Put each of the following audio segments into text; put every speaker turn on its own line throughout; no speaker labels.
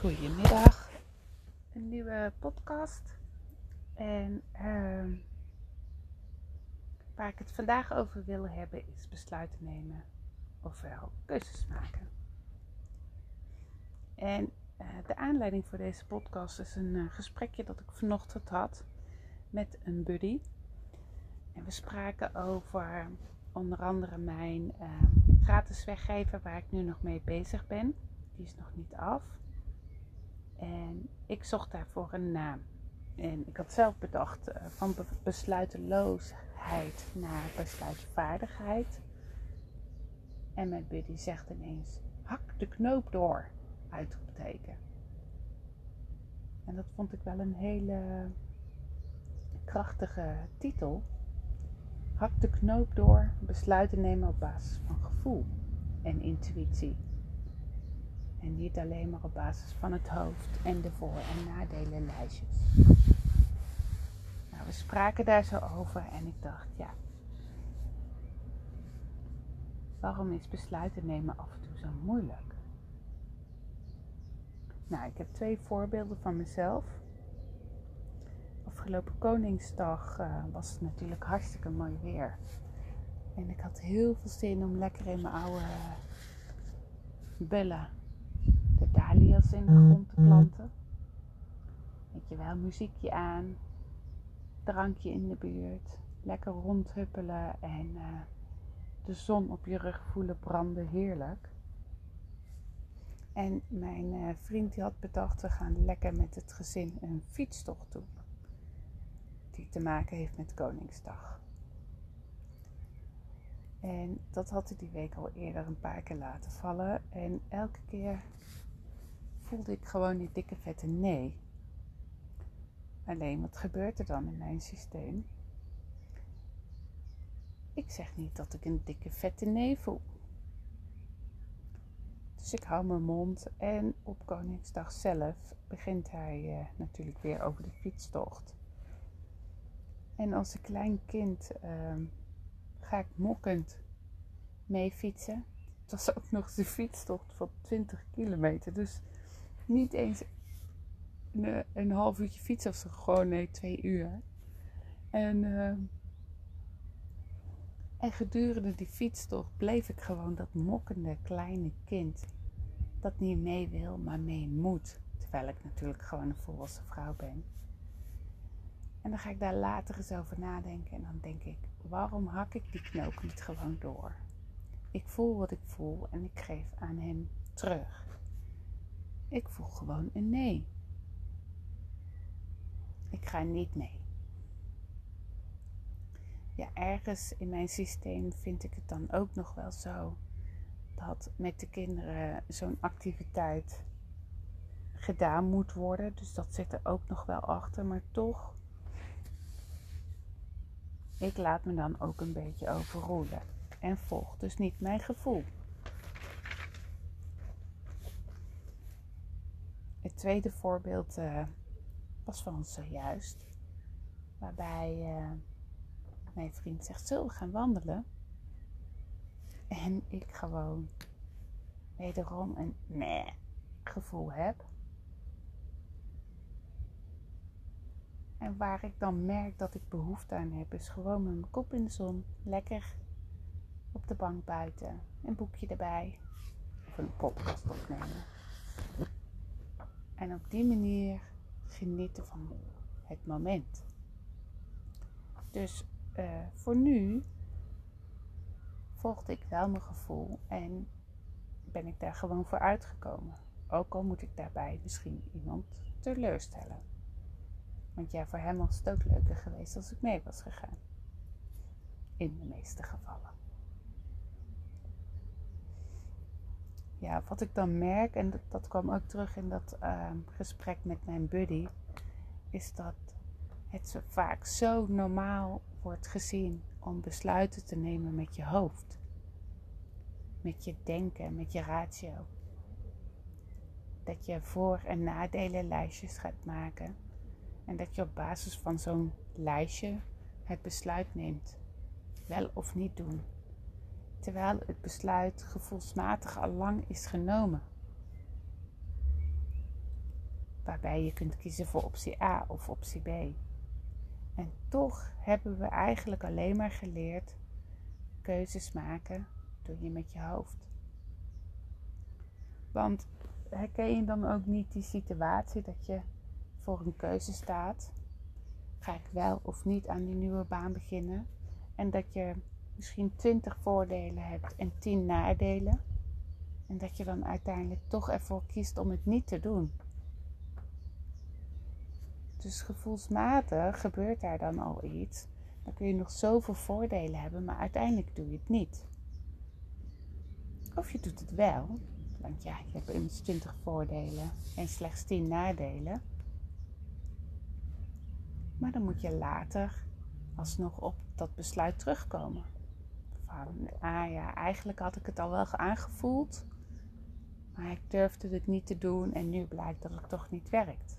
Goedemiddag, een nieuwe podcast. En ehm, waar ik het vandaag over wil hebben is besluiten nemen, ofwel keuzes maken. En eh, de aanleiding voor deze podcast is een uh, gesprekje dat ik vanochtend had met een buddy. En we spraken over onder andere mijn ehm, gratis weggeven waar ik nu nog mee bezig ben. Die is nog niet af. En ik zocht daarvoor een naam. En ik had zelf bedacht uh, van besluiteloosheid naar besluitvaardigheid. En mijn buddy zegt ineens: hak de knoop door, uitroepteken. En dat vond ik wel een hele krachtige titel. Hak de knoop door, besluiten nemen op basis van gevoel en intuïtie. En niet alleen maar op basis van het hoofd en de voor- en nadelenlijstjes. Nou, we spraken daar zo over en ik dacht, ja, waarom is besluiten nemen af en toe zo moeilijk? Nou, ik heb twee voorbeelden van mezelf. Afgelopen Koningsdag uh, was het natuurlijk hartstikke mooi weer. En ik had heel veel zin om lekker in mijn oude bellen de in de grond te planten. Weet je wel, muziekje aan, drankje in de buurt, lekker rondhuppelen en uh, de zon op je rug voelen branden, heerlijk. En mijn uh, vriend die had bedacht, we gaan lekker met het gezin een fietstocht doen. Die te maken heeft met Koningsdag. En dat had hij die week al eerder een paar keer laten vallen. En elke keer voelde ik gewoon die dikke vette nee. Alleen wat gebeurt er dan in mijn systeem? Ik zeg niet dat ik een dikke vette nee voel. Dus ik hou mijn mond en op Koningsdag zelf begint hij uh, natuurlijk weer over de fietstocht. En als een klein kind uh, ga ik mokkend mee fietsen. Het was ook nog eens een fietstocht van 20 kilometer. Dus niet eens een, een half uurtje fietsen of zo. Gewoon nee, twee uur. En, uh, en gedurende die fietstocht bleef ik gewoon dat mokkende kleine kind. Dat niet mee wil, maar mee moet. Terwijl ik natuurlijk gewoon een volwassen vrouw ben. En dan ga ik daar later eens over nadenken. En dan denk ik, waarom hak ik die knoop niet gewoon door? Ik voel wat ik voel en ik geef aan hem terug. Ik voel gewoon een nee. Ik ga niet mee. Ja, ergens in mijn systeem vind ik het dan ook nog wel zo dat met de kinderen zo'n activiteit gedaan moet worden. Dus dat zit er ook nog wel achter. Maar toch, ik laat me dan ook een beetje overroelen. En volg dus niet mijn gevoel. Het tweede voorbeeld uh, was van zojuist. Waarbij uh, mijn vriend zegt, zullen we gaan wandelen? En ik gewoon wederom een nee gevoel heb. En waar ik dan merk dat ik behoefte aan heb, is gewoon met mijn kop in de zon, lekker op de bank buiten, een boekje erbij of een podcast opnemen. En op die manier genieten van het moment. Dus uh, voor nu volgde ik wel mijn gevoel en ben ik daar gewoon voor uitgekomen. Ook al moet ik daarbij misschien iemand teleurstellen. Want ja, voor hem was het ook leuker geweest als ik mee was gegaan. In de meeste gevallen. Ja, wat ik dan merk, en dat, dat kwam ook terug in dat uh, gesprek met mijn buddy, is dat het zo vaak zo normaal wordt gezien om besluiten te nemen met je hoofd. Met je denken, met je ratio. Dat je voor- en nadelen lijstjes gaat maken. En dat je op basis van zo'n lijstje het besluit neemt. Wel of niet doen. Terwijl het besluit gevoelsmatig al lang is genomen. waarbij je kunt kiezen voor optie A of optie B. En toch hebben we eigenlijk alleen maar geleerd keuzes maken doe je met je hoofd. Want herken je dan ook niet die situatie dat je voor een keuze staat? Ga ik wel of niet aan die nieuwe baan beginnen? En dat je misschien 20 voordelen hebt en 10 nadelen. En dat je dan uiteindelijk toch ervoor kiest om het niet te doen. Dus gevoelsmatig gebeurt daar dan al iets. Dan kun je nog zoveel voordelen hebben, maar uiteindelijk doe je het niet. Of je doet het wel, want ja, je hebt immers 20 voordelen en slechts 10 nadelen. Maar dan moet je later alsnog op dat besluit terugkomen. Ah ja, eigenlijk had ik het al wel aangevoeld, maar ik durfde het niet te doen en nu blijkt dat het toch niet werkt.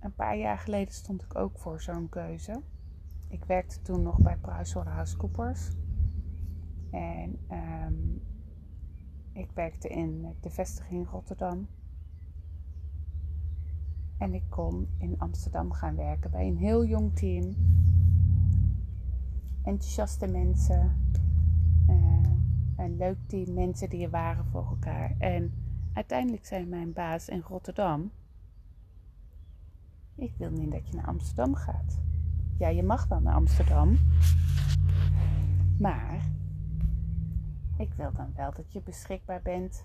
Een paar jaar geleden stond ik ook voor zo'n keuze. Ik werkte toen nog bij PricewaterhouseCoopers. En um, ik werkte in de vestiging Rotterdam. En ik kon in Amsterdam gaan werken bij een heel jong team. Enthousiaste mensen. Uh, leuk team mensen die er waren voor elkaar. En uiteindelijk zei mijn baas in Rotterdam: Ik wil niet dat je naar Amsterdam gaat. Ja, je mag wel naar Amsterdam. Maar ik wil dan wel dat je beschikbaar bent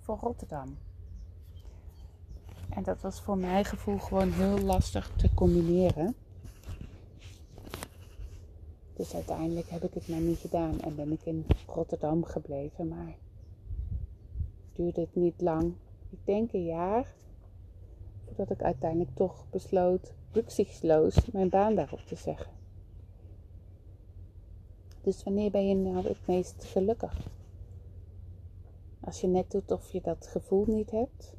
voor Rotterdam. En dat was voor mijn gevoel gewoon heel lastig te combineren. Dus uiteindelijk heb ik het maar niet gedaan en ben ik in Rotterdam gebleven. Maar duurde het niet lang. Ik denk een jaar voordat ik uiteindelijk toch besloot rücksichtsloos mijn baan daarop te zeggen. Dus wanneer ben je nou het meest gelukkig? Als je net doet of je dat gevoel niet hebt.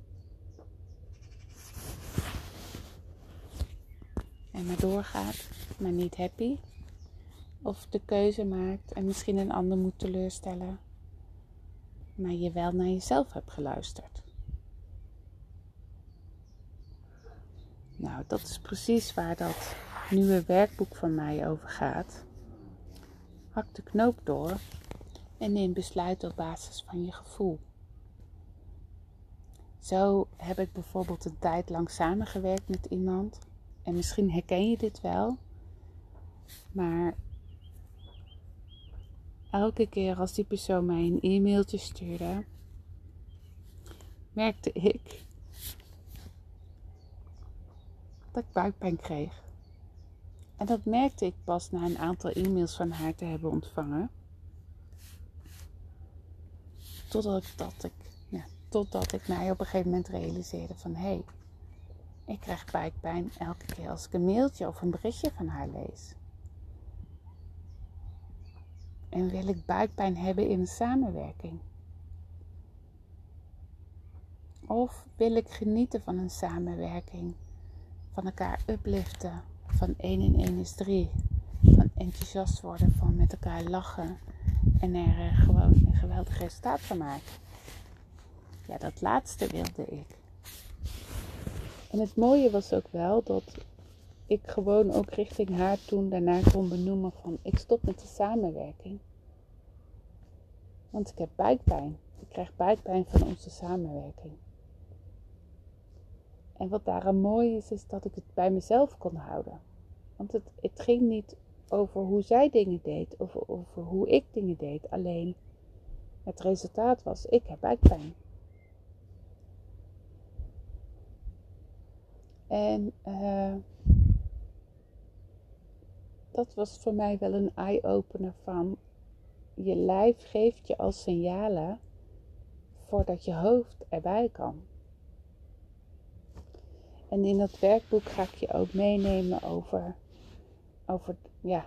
En maar doorgaat, maar niet happy. Of de keuze maakt en misschien een ander moet teleurstellen. Maar je wel naar jezelf hebt geluisterd. Nou, dat is precies waar dat nieuwe werkboek van mij over gaat. Hak de knoop door en neem besluit op basis van je gevoel. Zo heb ik bijvoorbeeld een tijd lang samengewerkt met iemand. En misschien herken je dit wel. Maar elke keer als die persoon mij een e-mailtje stuurde, merkte ik dat ik buikpijn kreeg. En dat merkte ik pas na een aantal e-mails van haar te hebben ontvangen. Totdat ik, dat ik, ja, totdat ik mij op een gegeven moment realiseerde van hé, hey, ik krijg buikpijn elke keer als ik een mailtje of een berichtje van haar lees. En wil ik buikpijn hebben in een samenwerking? Of wil ik genieten van een samenwerking van elkaar upliften. Van 1 in 1 is 3. Van enthousiast worden, van met elkaar lachen. En er uh, gewoon een geweldig resultaat van maken. Ja, dat laatste wilde ik. En het mooie was ook wel dat ik gewoon ook richting haar toen daarna kon benoemen van ik stop met de samenwerking. Want ik heb buikpijn. Ik krijg buikpijn van onze samenwerking. En wat daaraan mooi is, is dat ik het bij mezelf kon houden. Want het, het ging niet over hoe zij dingen deed of over hoe ik dingen deed. Alleen het resultaat was, ik heb buikpijn. En uh, dat was voor mij wel een eye-opener van je lijf geeft je als signalen voordat je hoofd erbij kan. En in dat werkboek ga ik je ook meenemen over, over ja,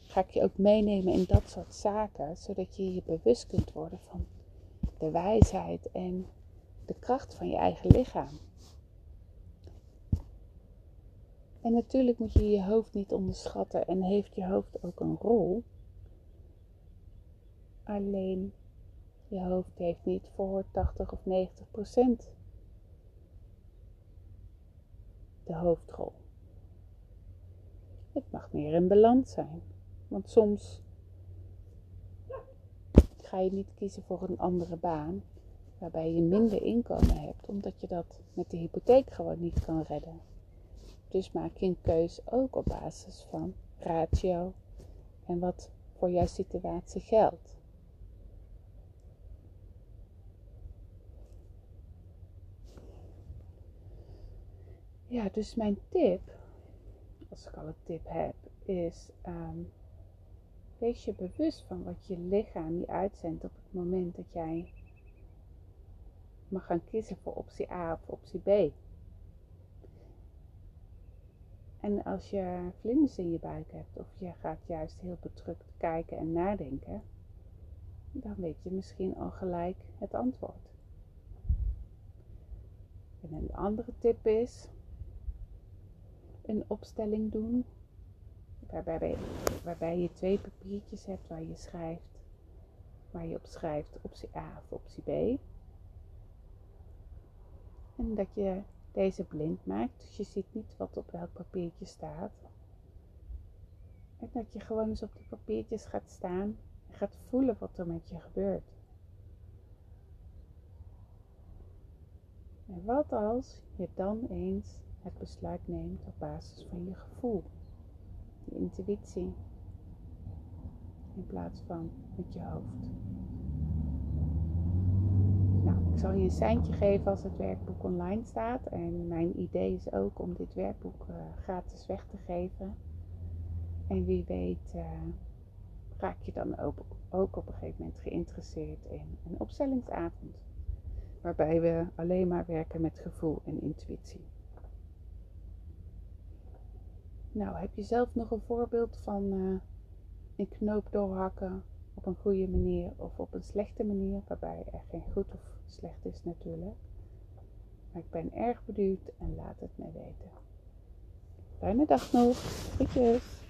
ga ik je ook meenemen in dat soort zaken, zodat je je bewust kunt worden van de wijsheid en de kracht van je eigen lichaam. En natuurlijk moet je je hoofd niet onderschatten en heeft je hoofd ook een rol. Alleen Je hoofd heeft niet voor 80 of 90 procent de hoofdrol. Het mag meer in balans zijn. Want soms ga je niet kiezen voor een andere baan waarbij je minder inkomen hebt, omdat je dat met de hypotheek gewoon niet kan redden. Dus maak je een keus ook op basis van ratio en wat voor jouw situatie geldt. Ja, dus mijn tip, als ik al een tip heb, is um, wees je bewust van wat je lichaam je uitzendt op het moment dat jij mag gaan kiezen voor optie A of optie B. En als je vlinders in je buik hebt of je gaat juist heel bedrukt kijken en nadenken, dan weet je misschien al gelijk het antwoord. En een andere tip is een opstelling doen waarbij, waarbij je twee papiertjes hebt waar je schrijft, waar je op schrijft optie A of optie B. En dat je deze blind maakt, dus je ziet niet wat op welk papiertje staat. En dat je gewoon eens op die papiertjes gaat staan en gaat voelen wat er met je gebeurt. En wat als je dan eens het besluit neemt op basis van je gevoel, je intuïtie, in plaats van met je hoofd. Nou, ik zal je een seintje geven als het werkboek online staat. En mijn idee is ook om dit werkboek uh, gratis weg te geven. En wie weet uh, raak je dan ook, op een gegeven moment geïnteresseerd in een opstellingsavond. Waarbij we alleen maar werken met gevoel en intuïtie. Nou, heb je zelf nog een voorbeeld van uh, een knoop doorhakken op een goede manier of op een slechte manier, waarbij er geen goed of slecht is natuurlijk. Maar ik ben erg benieuwd en laat het mij weten. Fijne dag nog. Groetjes.